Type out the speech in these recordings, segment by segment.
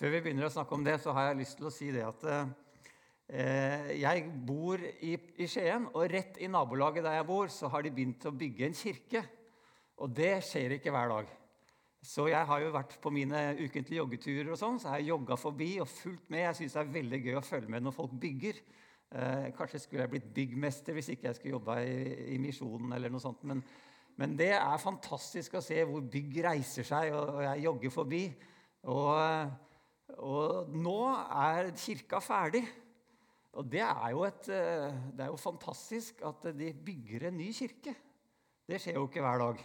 Før vi begynner å snakke om det, så har jeg lyst til å si det at eh, jeg bor i, i, Skien, og rett i nabolaget der jeg bor, så har de begynt å bygge en kirke. Og det skjer ikke hver dag. Så jeg har jo vært på mine ukentlige joggeturer og sånn, så har jeg jogga forbi og fulgt med. Jeg syns det er veldig gøy å følge med når folk bygger. Eh, kanskje skulle jeg blitt byggmester hvis ikke jeg skulle jobba i, i Misjonen eller noe sånt. Men, men, det er fantastisk å se hvor bygg reiser seg, og, og jeg jogger forbi. Og og nå er kirka ferdig. Og det er, et, eh, det er jo fantastisk at de bygger en ny kirke. Det skjer jo ikke hver dag.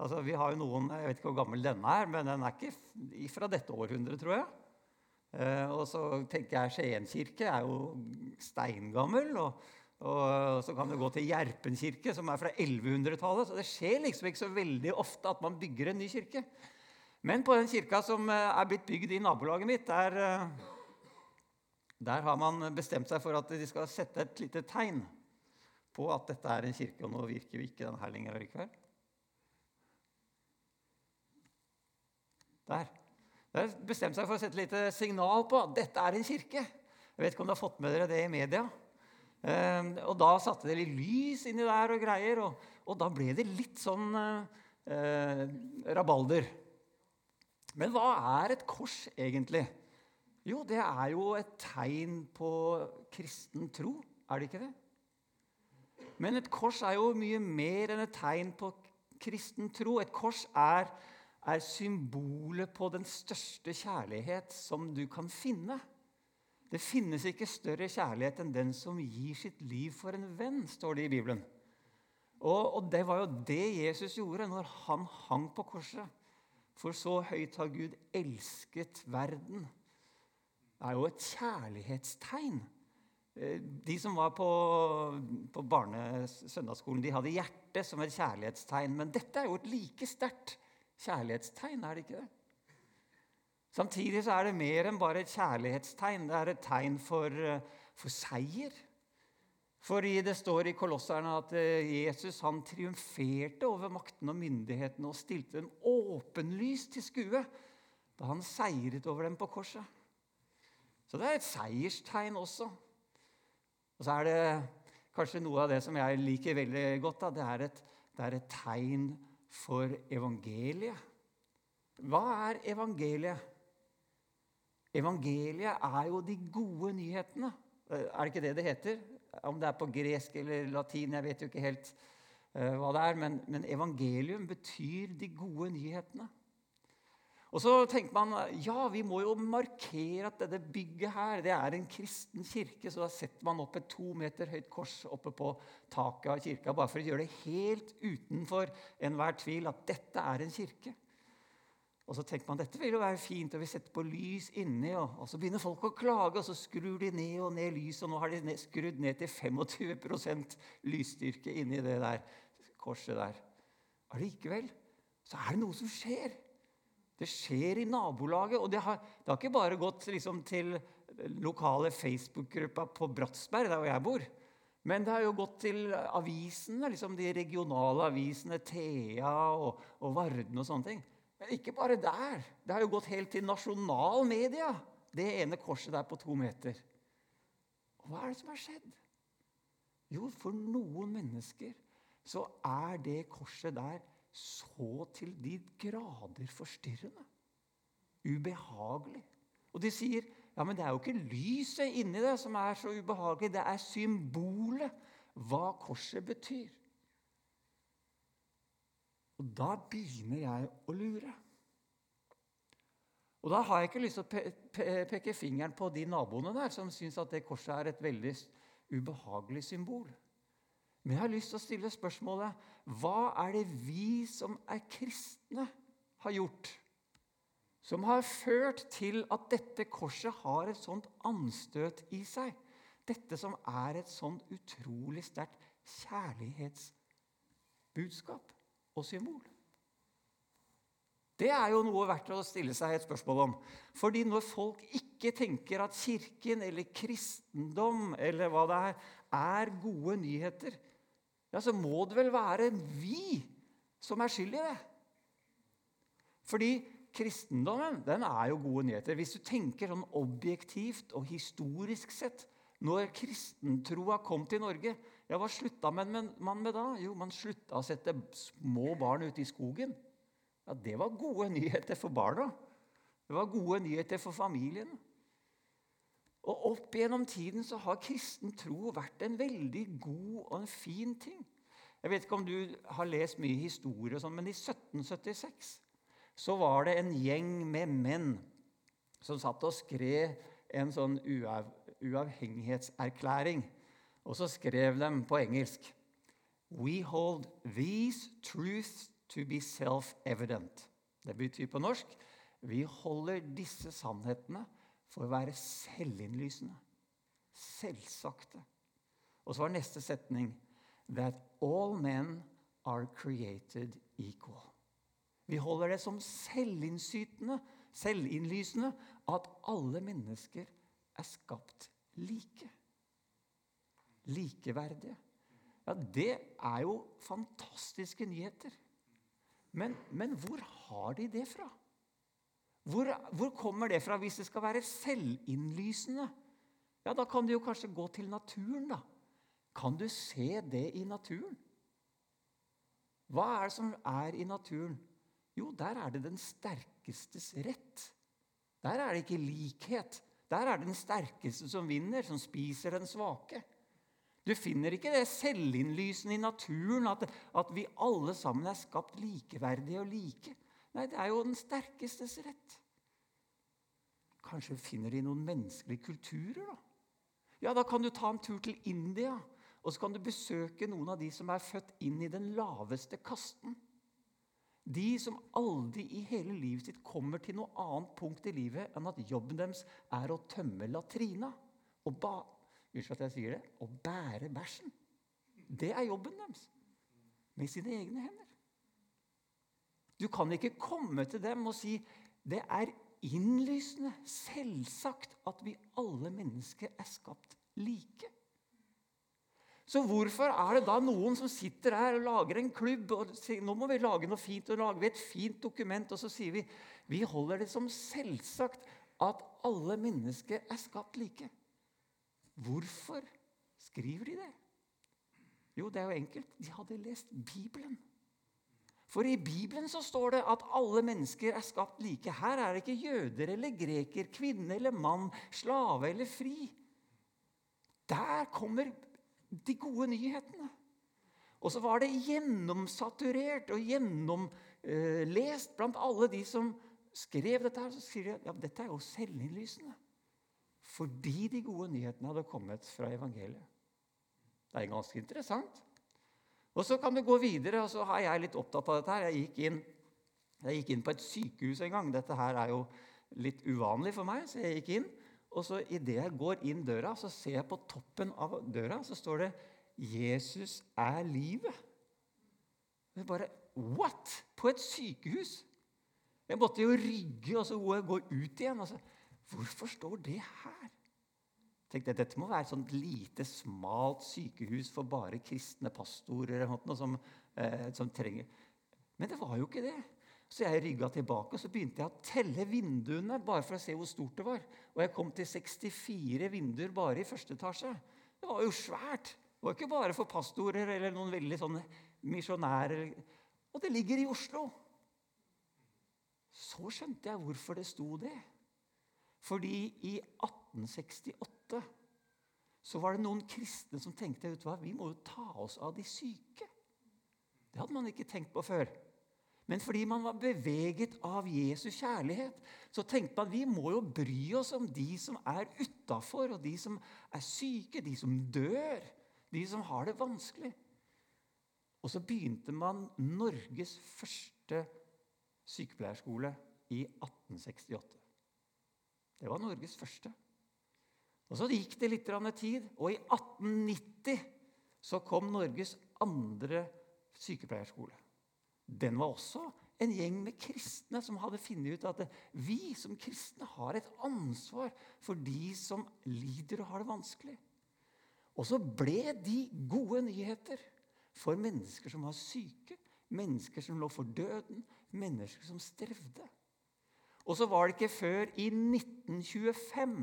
Altså, vi har jo noen, Jeg vet ikke hvor gammel denne er, men den er ikke fra dette århundret, tror jeg. Eh, og så tenker jeg Skien kirke er jo steingammel. Og, og, så kan du gå til Gjerpen kirke, som er fra 1100-tallet. Så det skjer liksom ikke så veldig ofte at man bygger en ny kirke. Men på den kirka som eh, er blitt bygd i nabolaget mitt, der, eh, der har man bestemt seg for at de skal sette et lite tegn på at dette er en kirke. Og nå virker jo ikke den her lenger allikevel. Der. Der bestemte seg for å sette et lite signal på at dette er en kirke. Jeg vet ikke om du har fått med dere det i media. Eh, og da satte de litt lys inni der og greier, og, og da ble det litt sånn eh, rabalder. Men hva er et kors egentlig? Jo, det er jo et tegn på kristen tro, er det ikke det? Men et kors er jo mye mer enn et tegn på kristen tro. Et kors er, er symbolet på den største kjærlighet som du kan finne. Det finnes ikke større kjærlighet enn den som gir sitt liv for en venn, står det i Bibelen. Og, og det var jo det Jesus gjorde når han hang på korset. For så høyt har Gud elsket verden. Det er jo et kjærlighetstegn. Eh, de som var på, på barnesøndagsskolen, de hadde hjertet som et kjærlighetstegn. Men dette er jo et like sterkt kjærlighetstegn, er det ikke det? Samtidig så er det mer enn bare et kjærlighetstegn. Det er et tegn for, eh, for seier. Fordi det står i Kolosserne at eh, Jesus han triumferte over makten og myndighetene og stilte dem åpenlyst til skue da han seiret over dem på korset. Så det er et seierstegn også. Og så er det kanskje noe av det som jeg liker veldig godt. Da. Det, er et, det er et tegn for evangeliet. Hva er evangeliet? Evangeliet er jo de gode nyhetene. Er det ikke det det heter? Om det er på gresk eller latin, jeg vet jo ikke helt uh, hva det er. Men, men, evangelium betyr de gode nyhetene. Og så tenker man ja, vi må jo markere at dette bygget her det er en kristen kirke. Så da setter man opp et to meter høyt kors oppe på taket av kirka bare for å gjøre det helt utenfor enhver tvil at dette er en kirke. Og så tenker man dette vil jo være fint, og vi setter på lys inni. Og, og så begynner folk å klage, og så skrur de ned og ned lyset. Og nå har de ned, skrudd ned til 25% lysstyrke inni det der korset der. Allikevel så er det noe som skjer. Det skjer i nabolaget. Og det har, det har ikke bare gått liksom, til lokale Facebook-gruppa på Bratsberg, der hvor jeg bor. Men det har jo gått til avisene, liksom de regionale avisene, Thea og, og Varden og sånne ting. Men ikke bare der. Det har jo gått helt til nasjonal media, det ene korset der på to meter. Og hva er det som har skjedd? Jo, for noen mennesker så er det korset der så til de grader forstyrrende. Ubehagelig. Og de sier ja, men det er jo ikke lyset inni det som er så ubehagelig. Det er symbolet, hva korset betyr. Og da begynner jeg å lure. Og da har jeg ikke lyst til å pe pe peke fingeren på de naboene der som syns at det korset er et veldig ubehagelig symbol. Men jeg har lyst til å stille spørsmålet hva er det vi som er kristne, har gjort? Som har ført til at dette korset har et sånt anstøt i seg. Dette som er et sånt utrolig sterkt kjærlighetsbudskap og symbol. Det er jo noe verdt å stille seg et spørsmål om. Fordi når folk ikke tenker at Kirken eller kristendom eller hva det er, er gode nyheter, ja, så må det vel være vi som er skyld i det. Fordi kristendommen den er jo gode nyheter. Hvis du tenker sånn objektivt og historisk sett Når kristentroa kom til Norge, ja, hva slutta man med da? Jo, man slutta å sette små barn ute i skogen. Ja, Det var gode nyheter for barna. Det var gode nyheter for familien. Og Opp gjennom tiden så har kristen tro vært en veldig god og en fin ting. Jeg vet ikke om du har lest mye historie, og sånn, men i 1776 så var det en gjeng med menn som satt og skrev en sånn uav uavhengighetserklæring. Og så skrev de på engelsk We hold these truths to be self-evident. Det betyr på norsk vi holder disse sannhetene for å være selvinnlysende. Selvsagte. Og så var neste setning That all men are created equal. Vi holder det som selvinnlysende at alle mennesker er skapt like. Likeverdige. Ja, det er jo fantastiske nyheter. Men, men hvor har de det fra? Hvor, hvor, kommer det fra hvis det skal være selvinnlysende? Ja, Da kan du jo kanskje gå til naturen, da. Kan du se det i naturen? Hva er det som er i naturen? Jo, der er det den sterkestes rett. Der er det ikke likhet. Der er det den sterkeste som vinner, som spiser den svake. Du finner ikke det selvinnlysende i naturen, at, at vi alle sammen er skapt likeverdige og like. Nei, det er jo den sterkestes rett. Kanskje finner de noen menneskelige kulturer, da? Ja, da kan du ta en tur til India, og så kan du besøke noen av de som er født inn i den laveste kasten. De som aldri i hele livet sitt kommer til noe annet punkt i livet enn at jobben deres er å tømme latrina og ba, at jeg sier det, å bære bæsjen. Det er jobben deres. Med sine egne hender. Du kan ikke komme til dem og si det er innlysende, selvsagt, at vi alle mennesker er skapt like. Så hvorfor er det da noen som sitter her og lager en klubb og sier nå må vi lage noe fint, og lager vi et fint dokument, og så sier vi vi holder det som selvsagt at alle mennesker er skapt like? Hvorfor skriver de det? Jo, det er jo enkelt. De hadde lest Bibelen. For i Bibelen så står det at alle mennesker er skapt like. Her er det ikke jøder eller greker, kvinne eller mann, slave eller fri. Der kommer de gode nyhetene. Og så var det gjennomsaturert og gjennomlest blant alle de som skrev dette. her, Så sier de ja, dette er jo selvinnlysende. Fordi de gode nyhetene hadde kommet fra evangeliet. Det er ganske interessant. Og Så kan du gå videre, og så har jeg litt opptatt av dette. her. Jeg gikk inn, jeg gikk inn på et sykehus en gang. Dette her er jo litt uvanlig for meg, så jeg gikk inn. Og så Idet jeg går inn døra, så ser jeg på toppen av døra så står det 'Jesus er livet'. Jeg bare What?! På et sykehus? Jeg måtte jo rygge og så gå ut igjen. Altså, hvorfor står det her? tenkte jeg, Dette må være et sånt lite, smalt sykehus for bare kristne pastorer. noe som, eh, som trenger. Men det var jo ikke det. Så jeg rygga tilbake og så begynte jeg å telle vinduene bare for å se hvor stort det var. Og jeg kom til 64 vinduer bare i første etasje. Det var jo svært. Det var ikke bare for pastorer eller noen veldig sånne misjonærer. Og det ligger i Oslo. Så skjønte jeg hvorfor det sto det. Fordi i 1868 så var det noen kristne som tenkte vet du hva, vi må jo ta oss av de syke. Det hadde man ikke tenkt på før. Men fordi man var beveget av Jesu kjærlighet, så tenkte man vi må jo bry oss om de som er utafor, og de som er syke, de som dør, de som har det vanskelig. Og så begynte man Norges første sykepleierskole i 1868. Det var Norges første. Og Så gikk det litt tid, og i 1890 så kom Norges andre sykepleierskole. Den var også en gjeng med kristne som hadde funnet ut at vi som kristne har et ansvar for de som lider og har det vanskelig. Og så ble de gode nyheter for mennesker som var syke, mennesker som lå for døden, mennesker som strevde. Og så var det ikke før i 1925,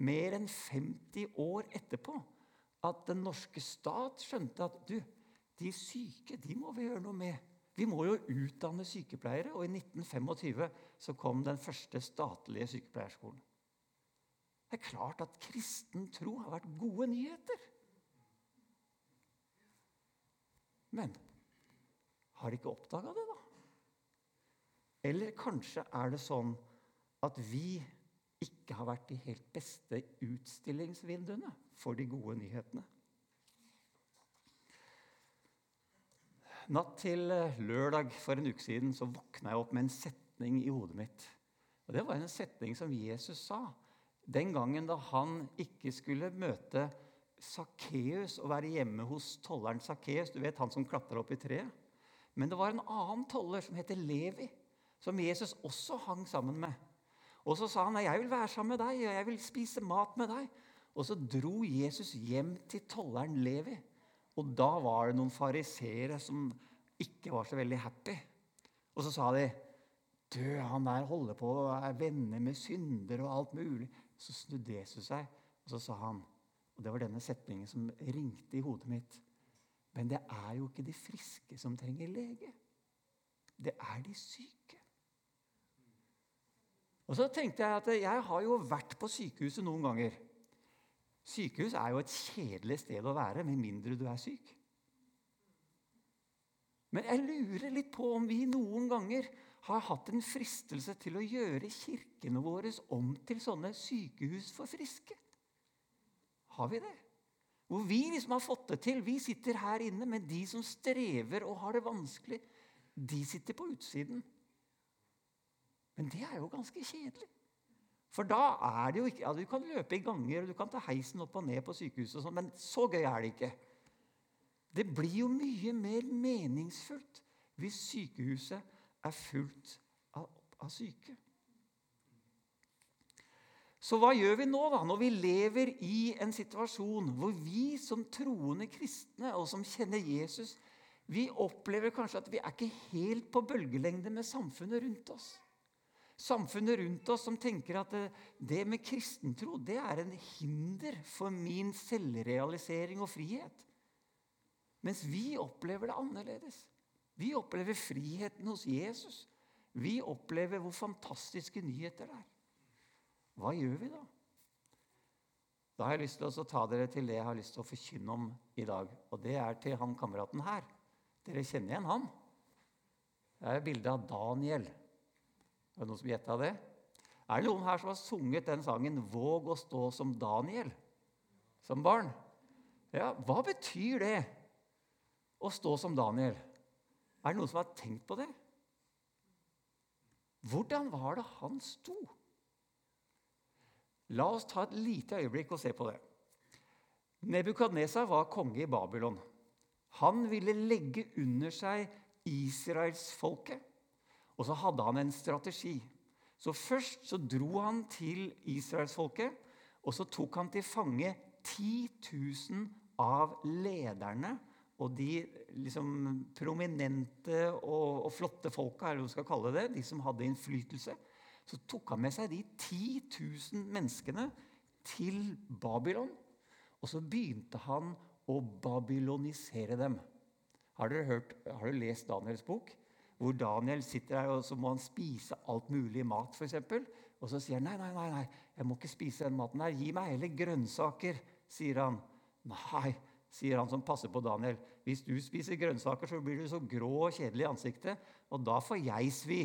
mer enn 50 år etterpå, at den norske stat skjønte at du, de syke de må vi gjøre noe med. Vi må jo utdanne sykepleiere. Og i 1925 så kom den første statlige sykepleierskolen. Det er klart at kristen tro har vært gode nyheter. Men har de ikke oppdaga det, da? Eller kanskje er det sånn at vi ikke har vært de helt beste utstillingsvinduene for de gode nyhetene? Natt til eh, lørdag for en uke siden så våkna jeg opp med en setning i hodet mitt. Og Det var en setning som Jesus sa den gangen da han ikke skulle møte Sakkeus og være hjemme hos tolleren Sakkeus. Du vet han som klatra opp i treet. Men det var en annen toller som heter Levi, som Jesus også hang sammen med. Og så sa han jeg vil være sammen med deg, og jeg vil spise mat med deg. Og så dro Jesus hjem til tolleren Levi. Og da var det noen fariseere som ikke var så veldig happy. Og så sa de du, han der holder på og er venner med syndere og alt mulig. Så snudde Jesus seg, og så sa han Og det var denne setningen som ringte i hodet mitt. Men det er jo ikke de friske som trenger lege. Det er de syke. Og så tenkte jeg at jeg har jo vært på sykehuset noen ganger. Sykehus er jo et kjedelig sted å være med mindre du er syk. Men jeg lurer litt på om vi noen ganger har hatt en fristelse til å gjøre kirkene våre om til sånne sykehus for friske. Har vi det? Hvor vi liksom har fått det til. Vi sitter her inne, men de som strever og har det vanskelig, de sitter på utsiden. Men det er jo ganske kjedelig. For da er det jo ikke ja, Du kan løpe i ganger og du kan ta heisen opp og ned på sykehuset, og sånt, men så gøy er det ikke. Det blir jo mye mer meningsfullt hvis sykehuset er fullt av, av syke. Så hva gjør vi nå, da, når vi lever i en situasjon hvor vi som troende kristne og som kjenner Jesus, vi opplever kanskje at vi er ikke helt på bølgelengde med samfunnet rundt oss? Samfunnet rundt oss som tenker at det, med kristentro det er en hinder for min selvrealisering og frihet. Mens vi opplever det annerledes. Vi opplever friheten hos Jesus. Vi opplever hvor fantastiske nyheter det er. Hva gjør vi da? Da har jeg lyst til å ta dere til det jeg har lyst til å forkynne om i dag. Og det er til han kameraten her. Dere kjenner igjen han. Det er bildet av Daniel. Er det noen som gjetta det? Er det noen her som har sunget den sangen 'Våg å stå som Daniel' som barn? Ja, Hva betyr det å stå som Daniel? Er det noen som har tenkt på det? Hvordan var det han sto? La oss ta et lite øyeblikk og se på det. Nebukadnesa var konge i Babylon. Han ville legge under seg israelsfolket. Og så hadde han en strategi. Så Først så dro han til israelsfolket, og så tok han til fange 10 000 av lederne og de liksom, prominente og, og, flotte folka, eller hva du skal kalle det, de som hadde innflytelse. Så tok han med seg de 10 000 menneskene til Babylon. Og så begynte han å babylonisere dem. Har dere, hørt, har dere lest Daniels bok? Hvor Daniel sitter der og så må han spise alt mulig mat, f.eks. Og så sier han nei, nei, nei, nei, jeg må ikke spise den maten der. Gi meg heller grønnsaker, sier han. Nei, sier han som passer på Daniel. Hvis du spiser grønnsaker, så blir du så grå og kjedelig i ansiktet, og da får jeg svi.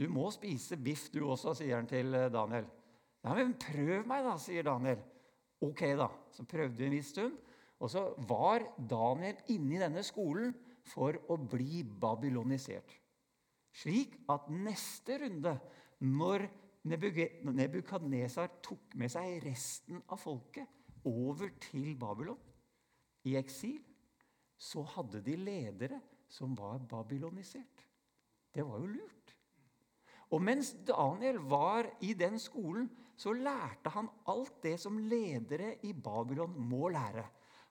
Du må spise biff, du også, sier han til eh, Daniel. Nei, men prøv meg, da, sier Daniel. Ok, da. Så prøvde vi en viss stund. Og så var Daniel inne i denne skolen for å bli babylonisert. Slik at neste runde, når Nebukadnesar tok med seg resten av folket over til Babylon i eksil, så hadde de ledere som var babylonisert. Det var jo lurt. Og mens Daniel var i den skolen, så lærte han alt det som ledere i Babylon må lære.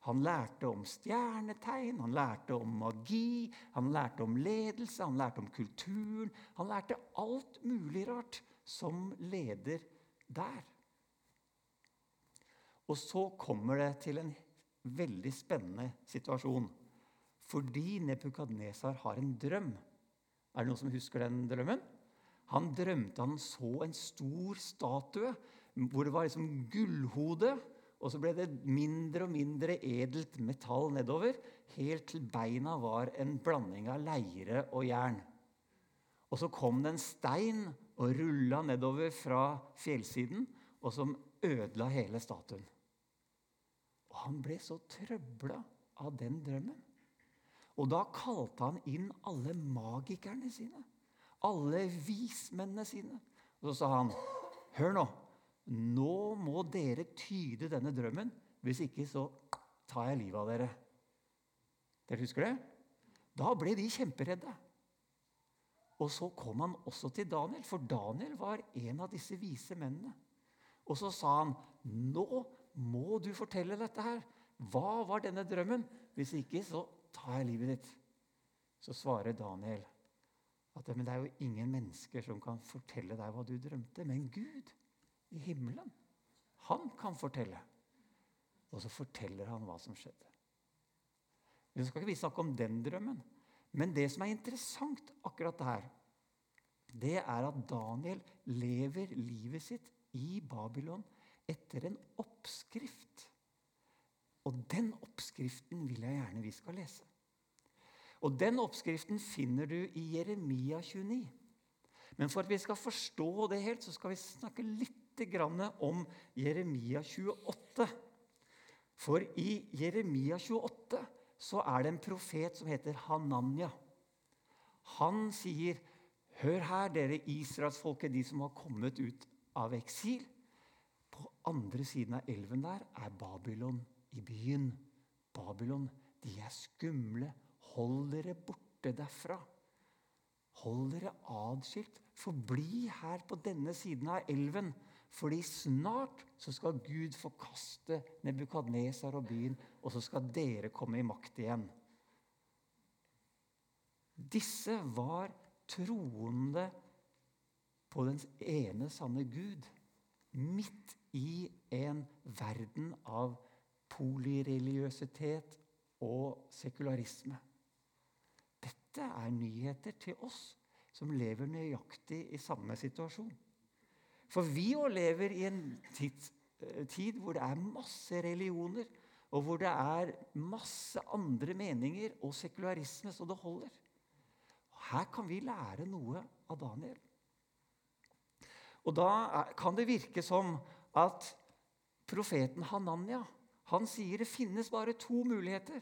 Han lærte om stjernetegn, han lærte om magi, han lærte om ledelse, han lærte om kulturen. Han lærte alt mulig rart som leder der. Og så kommer det til en veldig spennende situasjon. Fordi Nebukadnesar har en drøm. Er det noen som husker den drømmen? Han drømte han så en stor statue hvor det var liksom gullhode. Og så ble det mindre og mindre edelt metall nedover, helt til beina var en blanding av leire og jern. Og så kom det en stein og rulla nedover fra fjellsiden, og som ødela hele statuen. Og han ble så trøbla av den drømmen. Og da kalte han inn alle magikerne sine. Alle vismennene sine. Og så sa han, 'Hør nå. Nå må dere tyde denne drømmen. Hvis ikke, så tar jeg livet av dere.' Dere husker det? Da ble de kjemperedde. Og så kom han også til Daniel, for Daniel var en av disse vise mennene. Og så sa han, 'Nå må du fortelle dette her. Hva var denne drømmen? Hvis ikke, så tar jeg livet ditt. Så svarer Daniel at men det er jo ingen mennesker som kan fortelle deg hva du drømte, men Gud i himmelen, han kan fortelle. Og så forteller han hva som skjedde. Nå skal ikke vi snakke om den drømmen, men det som er interessant akkurat her, det er at Daniel lever livet sitt i Babylon etter en oppskrift. Og den oppskriften vil jeg gjerne vi skal lese. Og Den oppskriften finner du i Jeremia 29. Men for at vi skal forstå det helt, så skal vi snakke litt om Jeremia 28. For i Jeremia 28 så er det en profet som heter Hananya. Han sier, 'Hør her, dere israelsfolket, de som har kommet ut av eksil.' På andre siden av elven der er Babylon i byen. Babylon, de er skumle. Hold dere borte derfra. Hold dere adskilt. Forbli her på denne siden av elven. Fordi snart så skal Gud forkaste Nebukadnesar og byen, og så skal dere komme i makt igjen. Disse var troende på den ene sanne Gud midt i en verden av polireligiøsitet og sekularisme. Dette er nyheter til oss som lever nøyaktig i samme situasjon. For vi òg lever i en tid, eh, tid hvor det er masse religioner, og hvor det er masse andre meninger og sekularisme så det holder. Her kan vi lære noe av Daniel. Og da kan det virke som at profeten Hananya han sier det finnes bare to muligheter.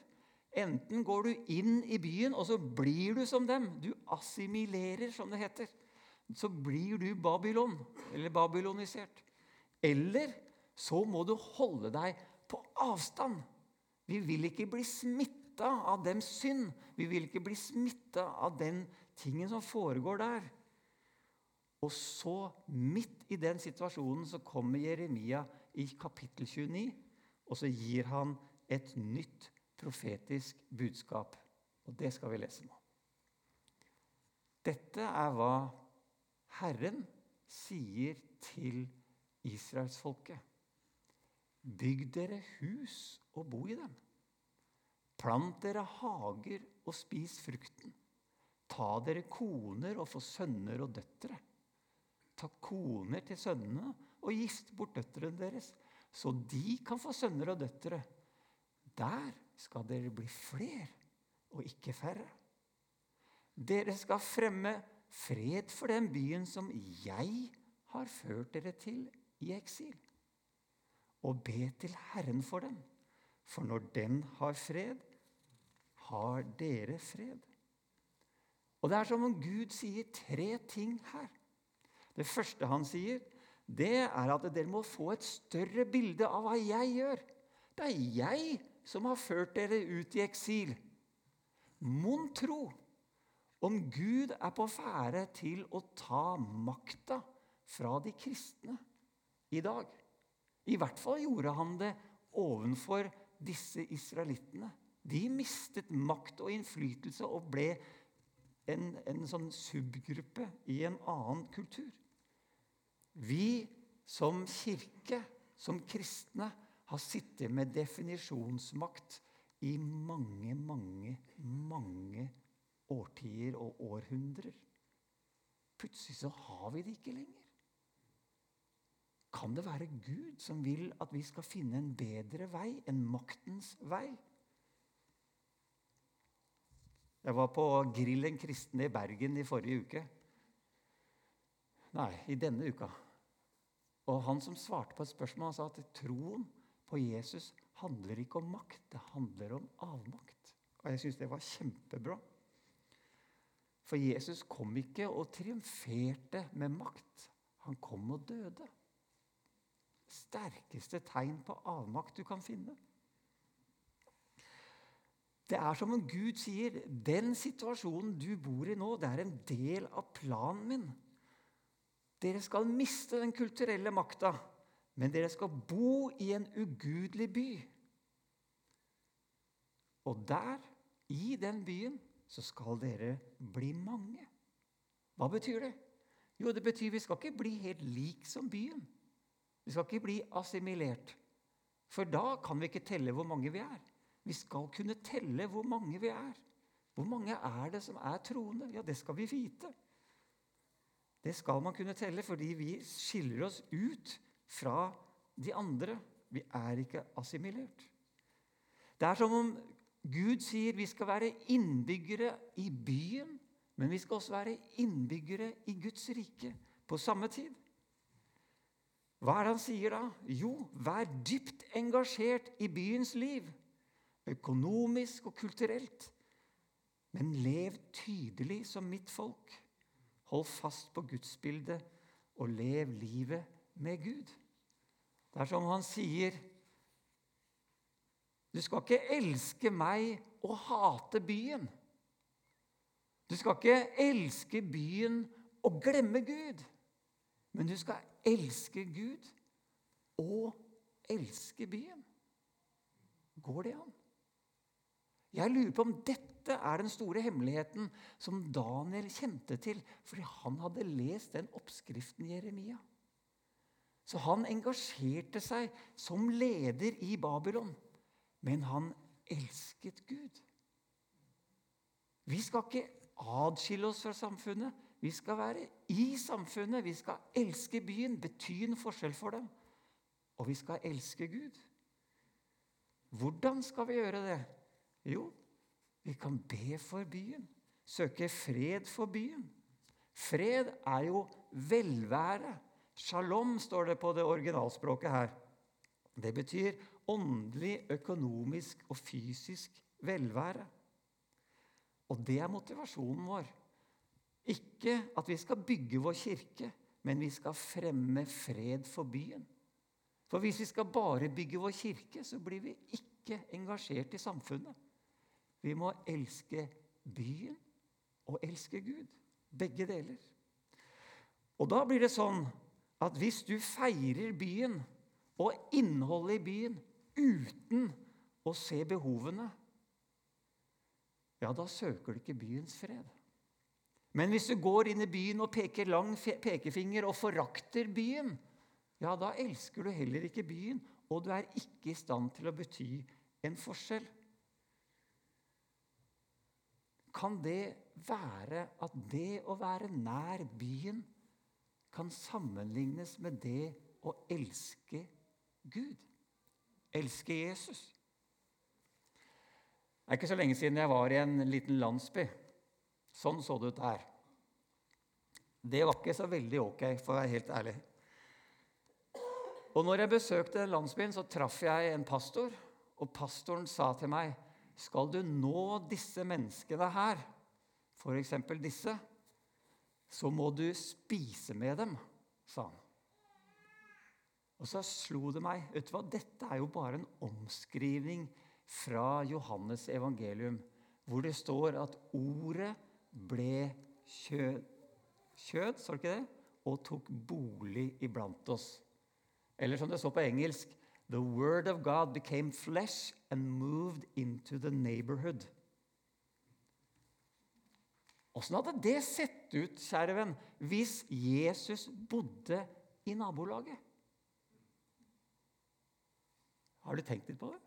Enten går du inn i byen, og så blir du som dem. Du assimilerer, som det heter. Så blir du Babylon, eller babylonisert. Eller så må du holde deg på avstand. Vi vil ikke bli smitta av dems synd. Vi vil ikke bli smitta av den tingen som foregår der. Og så, midt i den situasjonen, så kommer Jeremia i kapittel 29, og så gir han et nytt profetisk budskap. Og det skal vi lese nå. Dette er hva Herren sier til israelsfolket. Bygg dere hus og bo i dem. Plant dere hager og spis frukten. Ta dere koner og få sønner og døtre ta koner til sønnene og gifte bort døtrene deres, så de kan få sønner og døtre. Der skal dere bli fler og ikke færre. Dere skal fremme fred for den byen som jeg har ført dere til i eksil. Og be til Herren for den, for når den har fred, har dere fred. Og Det er som om Gud sier tre ting her. Det første han sier, det er at dere må få et større bilde av hva jeg gjør. Det er jeg som har ført dere ut i eksil. Mon tro om Gud er på ferde til å ta makta fra de kristne i dag. I hvert fall gjorde han det ovenfor disse israelittene. De mistet makt og innflytelse og ble en, en sånn subgruppe i en annen kultur. Vi som kirke, som kristne, har sittet med definisjonsmakt i mange, mange, mange årtier og århundrer. Plutselig så har vi det ikke lenger. Kan det være Gud som vil at vi skal finne en bedre vei, en maktens vei? Jeg var på Grillen kristne i Bergen i forrige uke. Nei, i denne uka. Og han som svarte på et spørsmål, han sa at troen på Jesus handler ikke om makt, det handler om avmakt. Og jeg syns det var kjempebra. For Jesus kom ikke og triumferte med makt. Han kom og døde. Sterkeste tegn på avmakt du kan finne. Det er som om Gud sier den situasjonen du bor i nå, det er en del av planen min. Dere skal miste den kulturelle makta, men dere skal bo i en ugudelig by. Og der, i den byen, så skal dere bli mange. Hva betyr det? Jo, det betyr vi skal ikke bli helt lik som byen. Vi skal ikke bli assimilert. For da kan vi ikke telle hvor mange vi er. Vi skal kunne telle hvor mange vi er. Hvor mange er det som er troende? Ja, det skal vi vite. Det skal man kunne telle, fordi vi skiller oss ut fra de andre. Vi er ikke assimilert. Det er som om Gud sier vi skal være innbyggere i byen, men vi skal også være innbyggere i Guds rike på samme tid. Hva er det han sier da? Jo, vær dypt engasjert i byens liv. Økonomisk og kulturelt. Men lev tydelig som mitt folk. Hold fast på gudsbildet og lev livet med Gud. Det er som han sier du skal ikke elske meg og hate byen. Du skal ikke elske byen og glemme Gud. Men du skal elske Gud og elske byen. Går det an? Jeg lurer på om dette er den store hemmeligheten som Daniel kjente til, fordi han hadde lest den oppskriften i Jeremia. Så han engasjerte seg som leder i Babylon. Men han elsket Gud. Vi skal ikke adskille oss fra samfunnet. Vi skal være i samfunnet. Vi skal elske byen, bety en forskjell for dem. Og vi skal elske Gud. Hvordan skal vi gjøre det? Jo, vi kan be for byen. Søke fred for byen. Fred er jo velvære. Shalom står det på det originalspråket her. Det betyr åndelig, økonomisk og fysisk velvære. Og det er motivasjonen vår. Ikke at vi skal bygge vår kirke, men vi skal fremme fred for byen. For hvis vi skal bare bygge vår kirke, så blir vi ikke engasjert i samfunnet. Vi må elske byen og elske Gud. Begge deler. Og da blir det sånn at hvis du feirer byen og innholdet i byen uten å se behovene, ja, da søker du ikke byens fred. Men hvis du går inn i byen og peker lang pekefinger og forakter byen, ja, da elsker du heller ikke byen, og du er ikke i stand til å bety en forskjell. Kan det være at det å være nær byen kan sammenlignes med det å elske Gud? Elske Jesus. Det er ikke så lenge siden jeg var i en liten landsby. Sånn så det ut der. Det var ikke så veldig ok, for å være helt ærlig. Og når jeg besøkte landsbyen, så traff jeg en pastor. Og pastoren sa til meg, 'Skal du nå disse menneskene her, f.eks. disse, så må du spise med dem', sa han. Og så slo det meg vet du hva, Dette er jo bare en omskrivning fra Johannes evangelium, hvor det står at ordet ble kjød, kjød står det ikke det? og tok bolig iblant oss. Eller som det står på engelsk The word of God became flesh and moved into the neighborhood. Åssen hadde det sett ut, kjære venn, hvis Jesus bodde i nabolaget. Har du tenkt litt på det?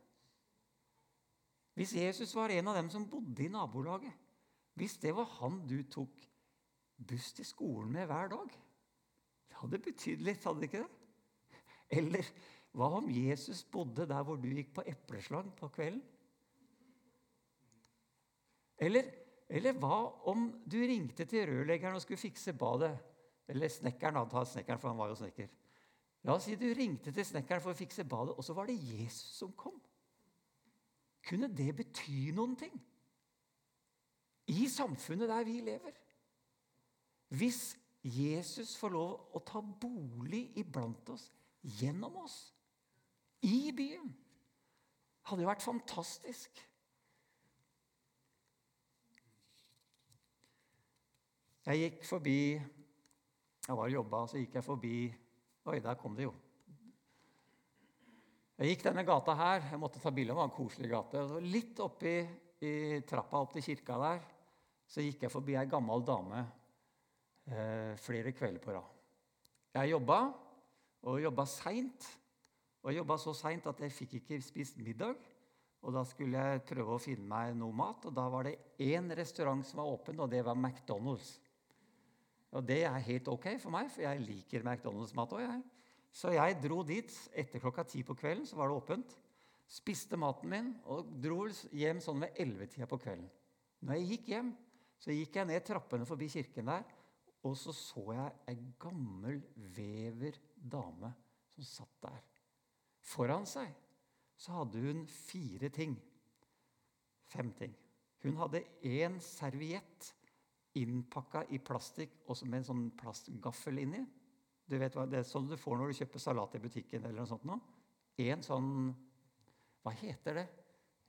Hvis Jesus var en av dem som bodde i nabolaget, hvis det var han du tok buss til skolen med hver dag Det hadde betydd litt, hadde det ikke det? Eller hva om Jesus bodde der hvor du gikk på epleslang på kvelden? Eller, eller hva om du ringte til rørleggeren og skulle fikse badet? Eller snekkeren, da. Ta snekkeren, for han var jo snekker. La oss si du ringte til snekkeren for å fikse badet, og så var det Jesus som kom. Kunne det bety noen ting i samfunnet der vi lever? Hvis Jesus får lov å ta bolig iblant oss, gjennom oss, i byen, hadde jo vært fantastisk. Jeg gikk forbi Jeg var og jobba, så gikk jeg forbi Oi, der kom det jo. Jeg gikk denne gata her. Jeg måtte ta bilde, det var en koselig gate. Litt oppi i trappa opp til kirka der så gikk jeg forbi ei gammel dame eh, flere kvelder på rad. Jeg jobba, og jobba seint. Og jobba så seint at jeg fikk ikke spist middag. Og Da skulle jeg prøve å finne meg noe mat, og da var det én restaurant som var åpen, og det var McDonald's. Og det er helt ok for meg, for jeg liker McDonald's-mat òg. Så jeg dro dit etter klokka ti på kvelden, så var det åpent. Spiste maten min og dro hjem sånn ved ellevetida på kvelden. Når jeg gikk hjem, så gikk jeg ned trappene forbi kirken der, og så så jeg ei gammel vever dame som satt der. Foran seg så hadde hun fire ting. Fem ting. Hun hadde én serviett innpakka i plastikk også med en sånn plastgaffel inni. Du vet hva, Det er sånn du får når du kjøper salat i butikken. eller noe sånt nå. En sånn Hva heter det?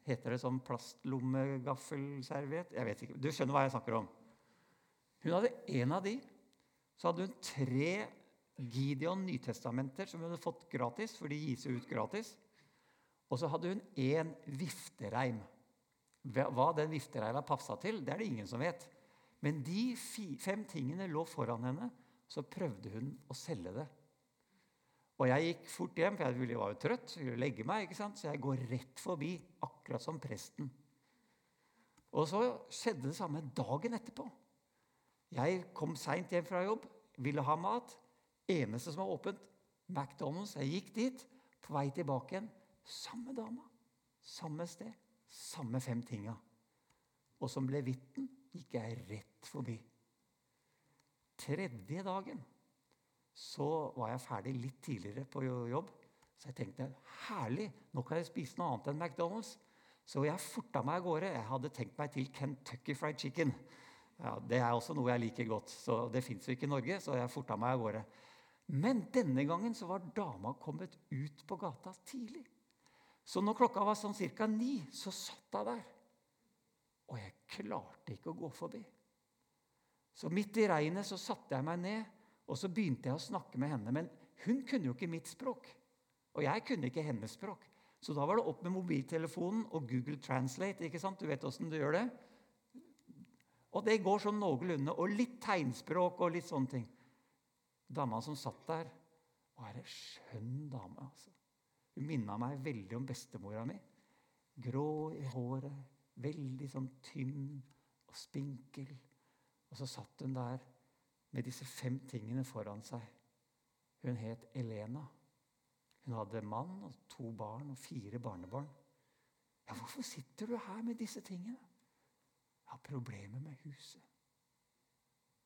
Heter det sånn plastlommegaffelsерviett? Jeg vet ikke. Du skjønner hva jeg snakker om. Hun hadde en av de. Så hadde hun tre Gideon Nytestamenter som hun hadde fått gratis, for de gis ut gratis. Og så hadde hun én viftereim. Hva den viftereima passa til, det er det ingen som vet. Men de fem tingene lå foran henne, så prøvde hun å selge det. Og jeg gikk fort hjem, for jeg var jo trøtt, så jeg legge meg, ikke sant? så jeg går rett forbi, akkurat som presten. Og så skjedde det samme dagen etterpå. Jeg kom seint hjem fra jobb, ville ha mat. Eneste som var åpent, McDonald's. Jeg gikk dit, på vei tilbake igjen. Samme dama, samme sted, samme fem tinga. Og som ble vitten, gikk jeg rett forbi. Tredje dagen så var jeg ferdig litt tidligere på jobb. Så jeg tenkte herlig, nå kan jeg spise noe annet enn McDonald's. Så jeg forta meg av gårde. Jeg hadde tenkt meg til Kentucky Fried Chicken. Ja, det er også noe jeg liker godt. så Det fins jo ikke i Norge, så jeg forta meg av gårde. Men denne gangen så var dama kommet ut på gata tidlig. Så når klokka var sånn ca. ni, så satt hun der. Og jeg klarte ikke å gå forbi. Så midt i regnet så satte jeg meg ned, og så begynte jeg å snakke med henne. Men hun kunne jo ikke mitt språk, og jeg kunne ikke hennes språk. Så da var det opp med mobiltelefonen og Google Translate. ikke sant? Du vet åssen du gjør det? Og det går sånn noenlunde. Og litt tegnspråk og litt sånne ting. Dama som satt der, var ei skjønn dame. altså. Hun minna meg veldig om bestemora mi. Grå i håret, Veldig sånn tynn og spinkel. Og så satt hun der med disse fem tingene foran seg. Hun het Elena. Hun hadde mann og to barn og fire barnebarn. Ja, hvorfor sitter du her med disse tingene? Jeg har problemer med huset.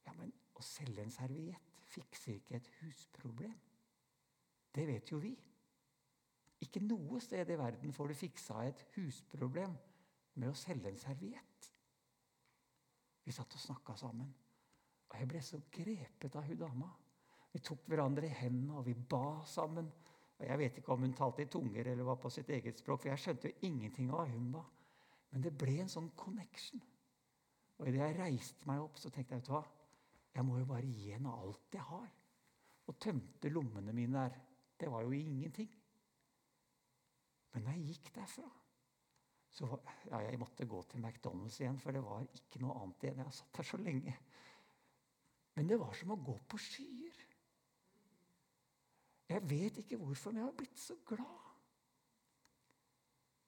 Ja, men å selge en serviett fikser ikke et husproblem. Det vet jo vi. Ikke noe sted i verden får du fiksa et husproblem med å selge en serviett. Vi satt og snakka sammen. Og jeg ble så grepet av hun dama. Vi tok hverandre i hendene, og vi ba sammen. Og Jeg vet ikke om hun talte i tunger eller var på sitt eget språk, for jeg skjønte jo ingenting av hva hun ba. Men det ble en sånn connection. Og idet jeg reiste meg opp, så tenkte jeg vet du hva, jeg må jo bare gi henne alt jeg har. Og tømte lommene mine der. Det var jo ingenting. Men jeg gikk derfra, så ja, jeg måtte gå til McDonald's igjen, for det var ikke noe annet igjen. Jeg har satt her så lenge. Men det var som å gå på skyer. Jeg vet ikke hvorfor, men jeg har blitt så glad.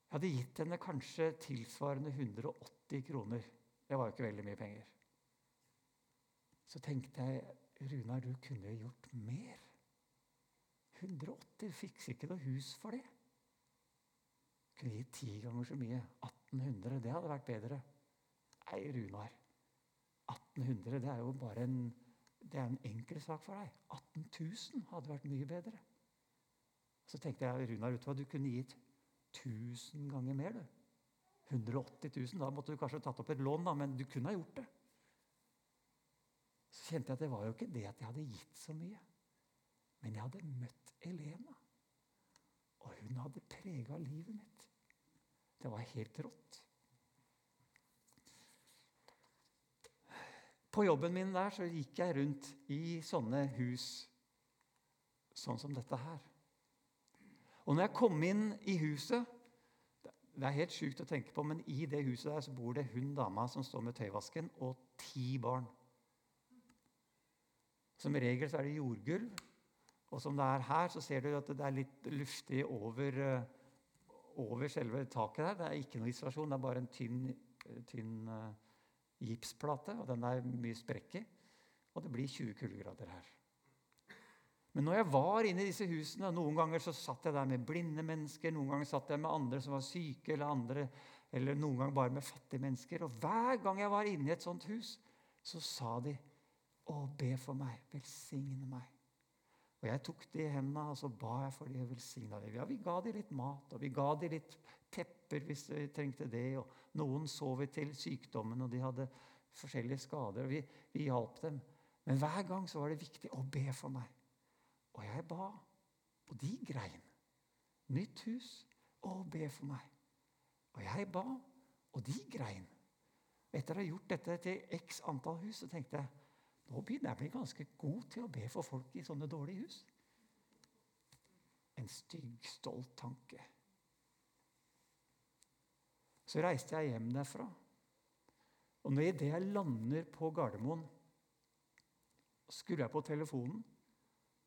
Jeg hadde gitt henne kanskje tilsvarende 180 kroner. Det var jo ikke veldig mye penger. Så tenkte jeg Runar, du kunne gjort mer. 180 fikser ikke noe hus for det. Kunne gi ti ganger så mye. 1800, det hadde vært bedre. Nei, Runar. 1800, det er jo bare en, det er en enkel sak for deg. 18 000 hadde vært mye bedre. Så tenkte jeg Runar, vet du du kunne gitt 1000 ganger mer. du. 180 000. Da måtte du kanskje tatt opp et lån, da, men du kunne ha gjort det. Så kjente jeg at det var jo ikke det at jeg hadde gitt så mye. Men jeg hadde møtt Elena. Og hun hadde prega livet mitt. Det var helt rått. På jobben min der så gikk jeg rundt i sånne hus sånn som dette her. Og når jeg kom inn i huset Det er helt sjukt å tenke på, men i det huset der så bor det hun dama som står med tøyvasken, og ti barn. Som regel så er det jordgulv. Og som det er her, så ser du at det er litt luftig over, eh, over selve taket der. Det er ikke noe isolasjon, det er bare en tynn, tynn uh, gipsplate. Og den er mye sprekk. Og det blir 20 kuldegrader her. Men når jeg var inne i disse husene, noen ganger så satt jeg der med blinde mennesker, noen ganger satt jeg med andre som var syke, eller, andre, eller noen ganger bare med fattige mennesker. Og hver gang jeg var inne i et sånt hus, så sa de, 'Å, be for meg. Velsigne meg.' Og Jeg tok de i hendene og så ba jeg for de og velsigna dem. Ja, vi ga dem litt mat, og vi ga dem litt tepper hvis de trengte det. og Noen så vi til sykdommen, og de hadde forskjellige skader. og Vi, vi hjalp dem. Men hver gang så var det viktig å be for meg. Og jeg ba, og de grein. Nytt hus, og be for meg. Og jeg ba, og de grein. Etter å ha gjort dette til x antall hus, så tenkte jeg nå begynner jeg å bli ganske god til å be for folk i sånne dårlige hus. En stygg, stolt tanke. Så reiste jeg hjem derfra. Og når idet jeg lander på Gardermoen, skrur jeg på telefonen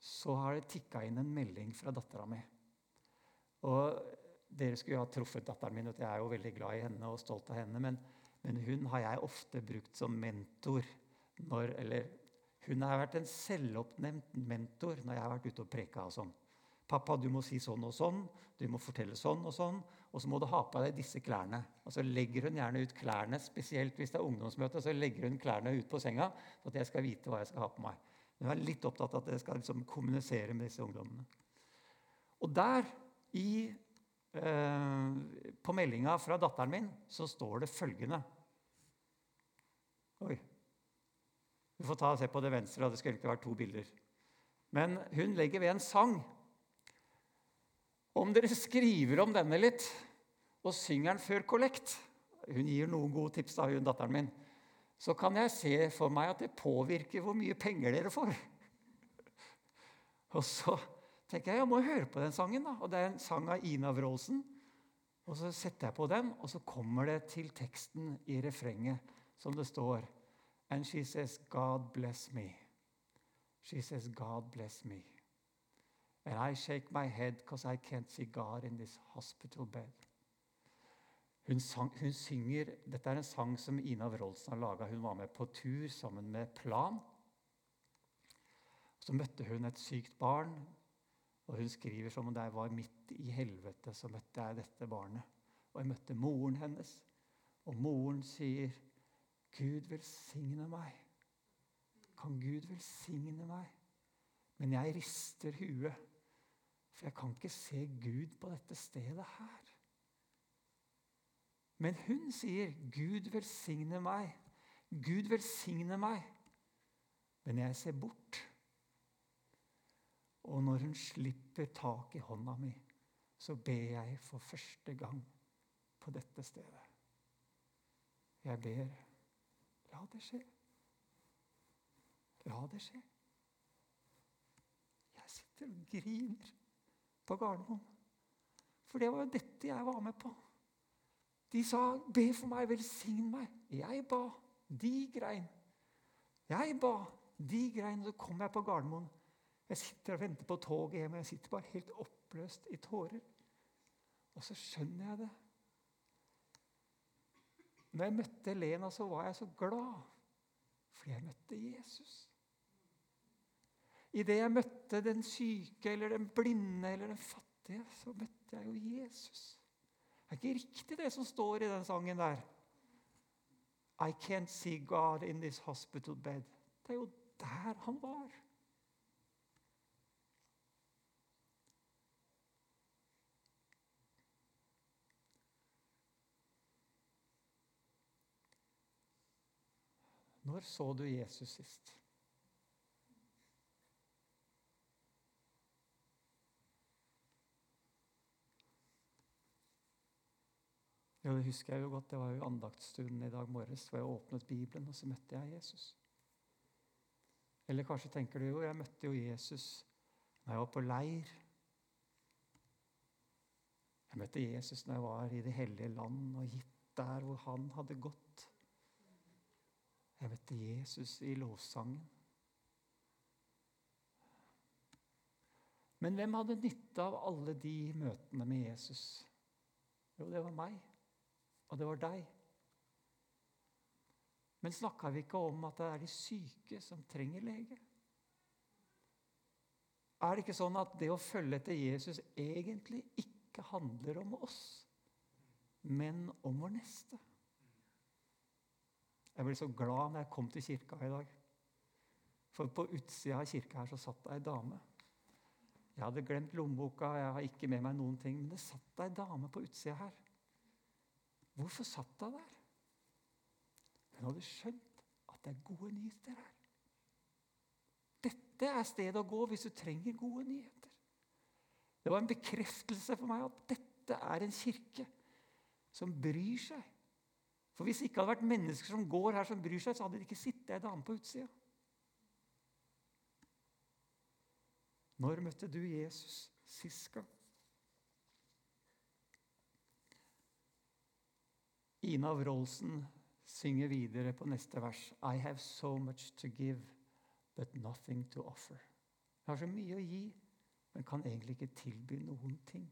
så har det tikka inn en melding fra dattera mi. Og dere skulle jo ha truffet datteren min, og jeg er jo veldig glad i henne og stolt av henne. Men, men hun har jeg ofte brukt som mentor. Når, eller hun har vært en selvoppnevnt mentor når jeg har vært ute og preka. og sånn. 'Pappa, du må si sånn og sånn. Du må fortelle sånn og sånn.' 'Og så må du ha på deg disse klærne.' Og så legger hun gjerne ut klærne, spesielt hvis det er ungdomsmøte. Så legger hun klærne ut på senga, så at jeg skal vite hva jeg skal ha på meg. Jeg er litt opptatt av at jeg skal liksom kommunisere med disse ungdommene. Og der, i, eh, på meldinga fra datteren min, så står det følgende Oi. Vi får ta og se på det venstre. Det skulle egentlig vært to bilder. Men hun legger ved en sang. Om dere skriver om denne litt og synger den før kollekt Hun gir noen gode tips, da, hun datteren min så kan jeg se for meg at det påvirker hvor mye penger dere får. Og så tenker jeg jeg må høre på den sangen. da, og Det er en sang av Ina Wroldsen. Og Så setter jeg på den, og så kommer det til teksten i refrenget, som det står And she says, God bless me. She says, God bless me. And I shake my head because I can't see God in this hospital bed. Hun, sang, hun, synger Dette er en sang som Ina Wroldsen har laga. Hun var med på tur sammen med Plan. Så møtte hun et sykt barn, og hun skriver som om det var midt i helvete så møtte jeg dette barnet. Og jeg møtte moren hennes, og moren sier, 'Gud velsigne meg.' Kan Gud velsigne meg? Men jeg rister huet, for jeg kan ikke se Gud på dette stedet her. Men hun sier, 'Gud velsigne meg'. Gud velsigne meg. Men jeg ser bort. Og når hun slipper tak i hånda mi, så ber jeg for første gang på dette stedet. Jeg ber la det skje. La det skje. Jeg sitter og griner på Gardermoen. For det var jo dette jeg var med på. De sa, 'Be for meg, velsign meg.' Jeg ba. De grein. Jeg ba. De grein. Så kom jeg på Gardermoen. Jeg sitter og venter på toget hjem, og jeg sitter bare helt oppløst i tårer. Og så skjønner jeg det. Når jeg møtte Elena, så var jeg så glad fordi jeg møtte Jesus. Idet jeg møtte den syke eller den blinde eller den fattige, så møtte jeg jo Jesus. Det er ikke riktig, det som står i den sangen der. I can't see God in this hospital bed. Det er jo der han var. Når så du Jesus sist? Jo, det husker jeg jo godt. Det var jo andaktsstunden i dag morges hvor jeg åpnet Bibelen, og så møtte jeg Jesus. Eller kanskje tenker du jo jeg møtte jo Jesus når jeg var på leir. Jeg møtte Jesus når jeg var i Det hellige land og gitt der hvor han hadde gått. Jeg møtte Jesus i lovsangen. Men hvem hadde nytte av alle de møtene med Jesus? Jo, det var meg. Og det var deg. Men snakka vi ikke om at det er de syke som trenger lege? Er det ikke sånn at det å følge etter Jesus egentlig ikke handler om oss, men om vår neste? Jeg ble så glad når jeg kom til kirka i dag. For på utsida av kirka her så satt det ei dame. Jeg hadde glemt lommeboka, jeg har ikke med meg noen ting, men det satt ei dame på utsida her. Hvorfor satt hun der? Hun hadde skjønt at det er gode nyheter her. Dette er stedet å gå hvis du trenger gode nyheter. Det var en bekreftelse for meg at dette er en kirke som bryr seg. For Hvis det ikke hadde vært mennesker som går her, som bryr seg, så hadde det ikke sittet ei dame på utsida. Når møtte du Jesus sist gang? Ina Wroldsen synger videre på neste vers. I have so much to give, but nothing to offer. Jeg har så mye å gi, men kan egentlig ikke tilby noen ting.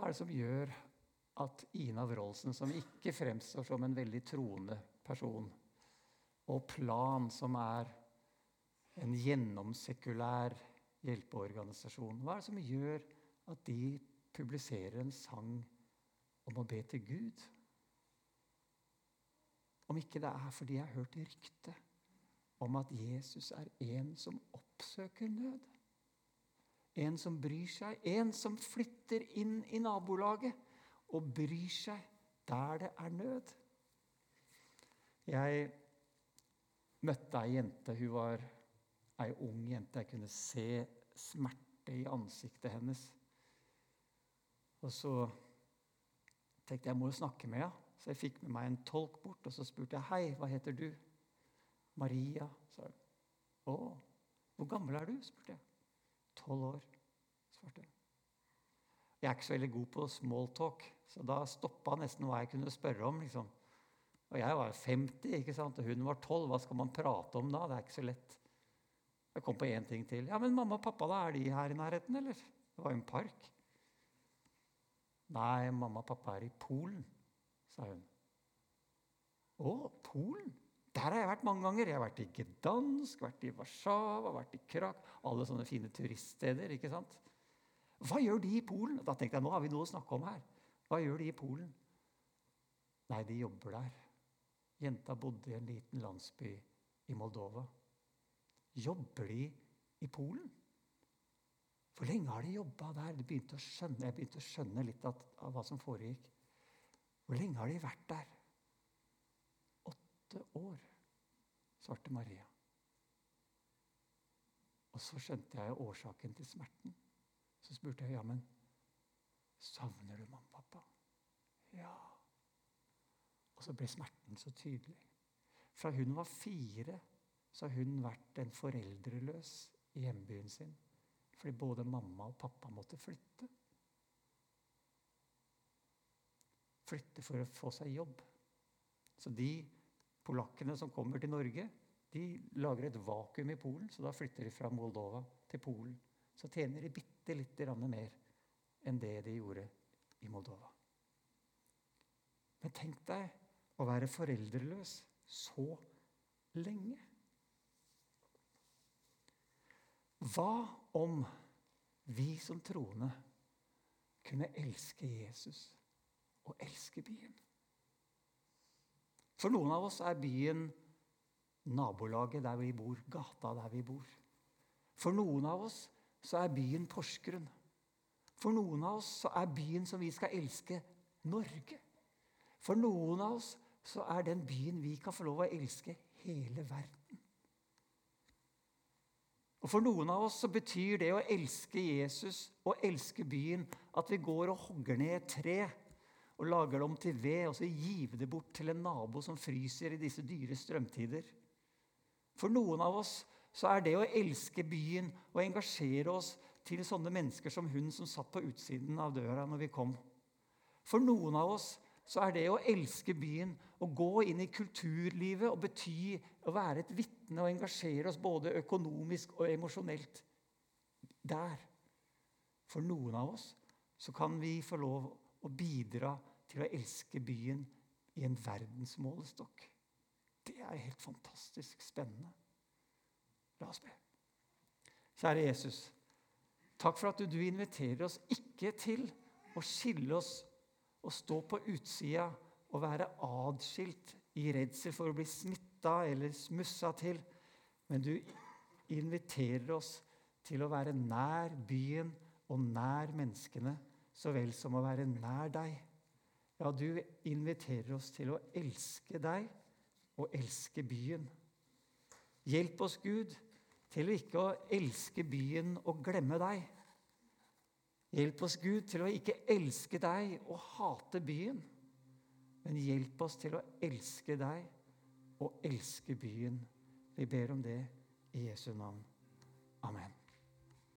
Hva er det som gjør at Ina Wroldsen, som ikke fremstår som en veldig troende person, og Plan, som er en gjennomsekulær hjelpeorganisasjon, hva er det som gjør at de publiserer en sang om å be til Gud? Om ikke det er fordi jeg har hørt rykte om at Jesus er en som oppsøker nød. En som bryr seg. En som flytter inn i nabolaget og bryr seg der det er nød. Jeg møtte ei jente. Hun var ei ung jente. Jeg kunne se smerte i ansiktet hennes. Og så tenkte jeg jeg må jo snakke med henne. Så jeg fikk med meg en tolk bort, og så spurte jeg hei, hva heter du? Maria, sa hun. Å, hvor gammel er du? spurte jeg. Tolv år, svarte jeg. Er ikke så veldig god på smalltalk, så da stoppa nesten hva jeg kunne spørre om. liksom. Og jeg var 50, ikke sant? og hun var 12. Hva skal man prate om da? Det er ikke så lett. Jeg kom på én ting til. Ja, men mamma og pappa, da, er de her i nærheten, eller? Det var jo en park. Nei, mamma og pappa er i Polen, sa hun. Å, Polen? Der har jeg vært mange ganger. Jeg har vært i Gdansk, vært i Warszawa, vært i Krak. Alle sånne fine turiststeder. ikke sant? Hva gjør de i Polen? Da tenkte jeg, nå har vi noe å snakke om her. Hva gjør de i Polen? Nei, de jobber der. Jenta bodde i en liten landsby i Moldova. Jobber de i Polen? Hvor lenge har de jobba der? Begynte skjønne, jeg begynte å skjønne litt av, av hva som foregikk. Hvor lenge har de vært der? åtte år, svarte Maria. Og så skjønte jeg årsaken til smerten. Så spurte jeg ja, men savner du mamma og pappa. Ja. Og så ble smerten så tydelig. Fra hun var fire, så har hun vært en foreldreløs i hjembyen sin. Fordi både mamma og pappa måtte flytte. Flytte for å få seg jobb. Så de polakkene som kommer til Norge, de lager et vakuum i Polen. Så da flytter de fra Moldova til Polen. Så tjener de bitte lite grann mer enn det de gjorde i Moldova. Men tenk deg å være foreldreløs så lenge. Hva om vi som troende kunne elske Jesus og elske byen? For noen av oss er byen nabolaget der vi bor, gata der vi bor. For noen av oss så er byen Porsgrunn. For noen av oss så er byen som vi skal elske, Norge. For noen av oss så er den byen vi kan få lov å elske, hele verden. Og For noen av oss så betyr det å elske Jesus og elske byen at vi går og hogger ned et tre og lager det om til ved, og så giver det bort til en nabo som fryser i disse dyre strømtider. For noen av oss så er det å elske byen og engasjere oss til sånne mennesker som hun som satt på utsiden av døra når vi kom. For noen av oss så er det å elske byen å gå inn i kulturlivet og bety å være et vitne og engasjere oss både økonomisk og emosjonelt der. For noen av oss så kan vi få lov å bidra til å elske byen i en verdensmålestokk. Det er helt fantastisk spennende. La oss be. Kjære Jesus. Takk for at du inviterer oss ikke til å skille oss og stå på utsida og være adskilt i redsel for å bli smitta eller smussa til. Men du inviterer oss til å være nær byen og nær menneskene, så vel som å være nær deg. Ja, du inviterer oss til å elske deg og elske byen. Hjelp oss, Gud, til ikke å elske byen og glemme deg. Hjelp oss, Gud, til å ikke elske deg og hate byen. Men hjelp oss til å elske deg og elske byen. Vi ber om det i Jesu navn. Amen.